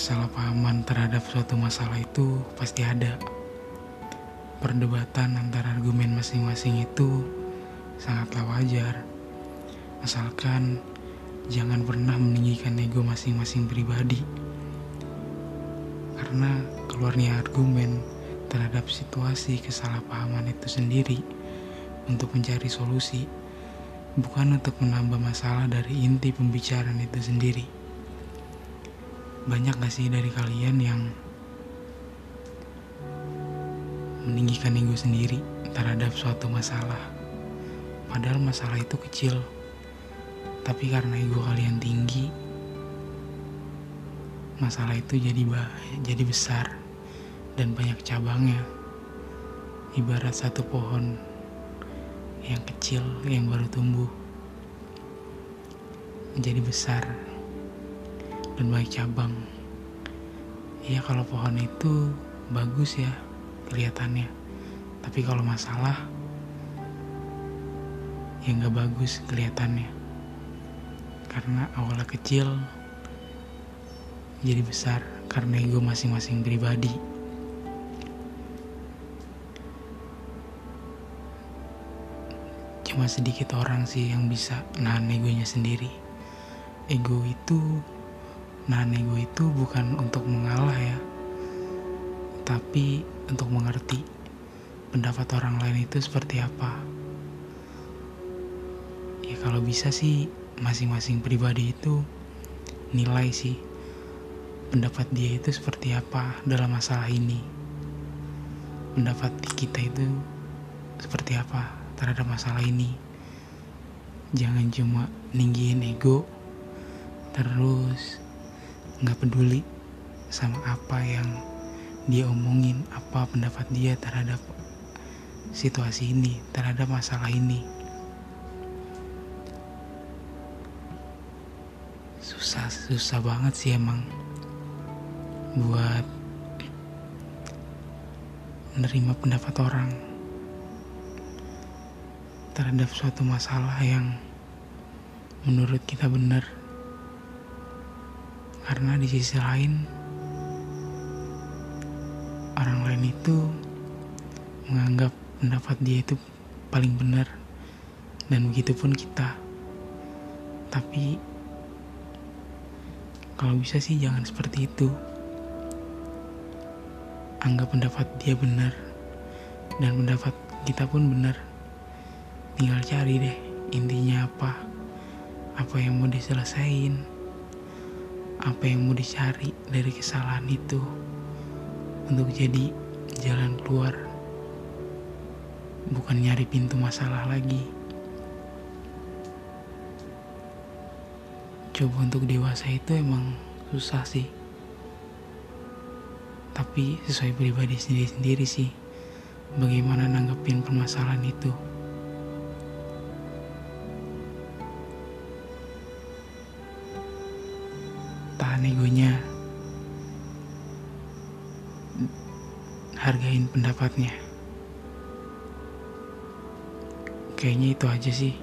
Kesalahpahaman terhadap suatu masalah itu pasti ada. Perdebatan antara argumen masing-masing itu sangatlah wajar. Asalkan jangan pernah meninggikan ego masing-masing pribadi. Karena keluarnya argumen terhadap situasi kesalahpahaman itu sendiri untuk mencari solusi, bukan untuk menambah masalah dari inti pembicaraan itu sendiri. Banyak gak sih dari kalian yang meninggikan ego sendiri terhadap suatu masalah? Padahal masalah itu kecil, tapi karena ego kalian tinggi, masalah itu jadi jadi besar dan banyak cabangnya. Ibarat satu pohon yang kecil yang baru tumbuh menjadi besar dan banyak cabang. Ya kalau pohon itu bagus ya kelihatannya, tapi kalau masalah ya nggak bagus kelihatannya karena awalnya kecil jadi besar karena ego masing-masing pribadi. Cuma sedikit orang sih yang bisa nahan egonya sendiri. Ego itu, nahan ego itu bukan untuk mengalah ya, tapi untuk mengerti pendapat orang lain itu seperti apa. Ya kalau bisa sih masing-masing pribadi itu nilai sih pendapat dia itu seperti apa dalam masalah ini. Pendapat kita itu seperti apa terhadap masalah ini. Jangan cuma ninggiin ego, terus nggak peduli sama apa yang dia omongin, apa pendapat dia terhadap situasi ini, terhadap masalah ini. Susah, susah banget sih emang buat menerima pendapat orang terhadap suatu masalah yang menurut kita benar karena di sisi lain orang lain itu menganggap pendapat dia itu paling benar dan begitu pun kita. Tapi kalau bisa sih jangan seperti itu. Anggap pendapat dia benar dan pendapat kita pun benar. Tinggal cari deh intinya apa. Apa yang mau diselesain apa yang mau dicari dari kesalahan itu untuk jadi jalan keluar. Bukan nyari pintu masalah lagi. Coba untuk dewasa itu emang susah sih. Tapi sesuai pribadi sendiri-sendiri sih bagaimana nanggepin permasalahan itu tahan egonya hargain pendapatnya. Kayaknya itu aja sih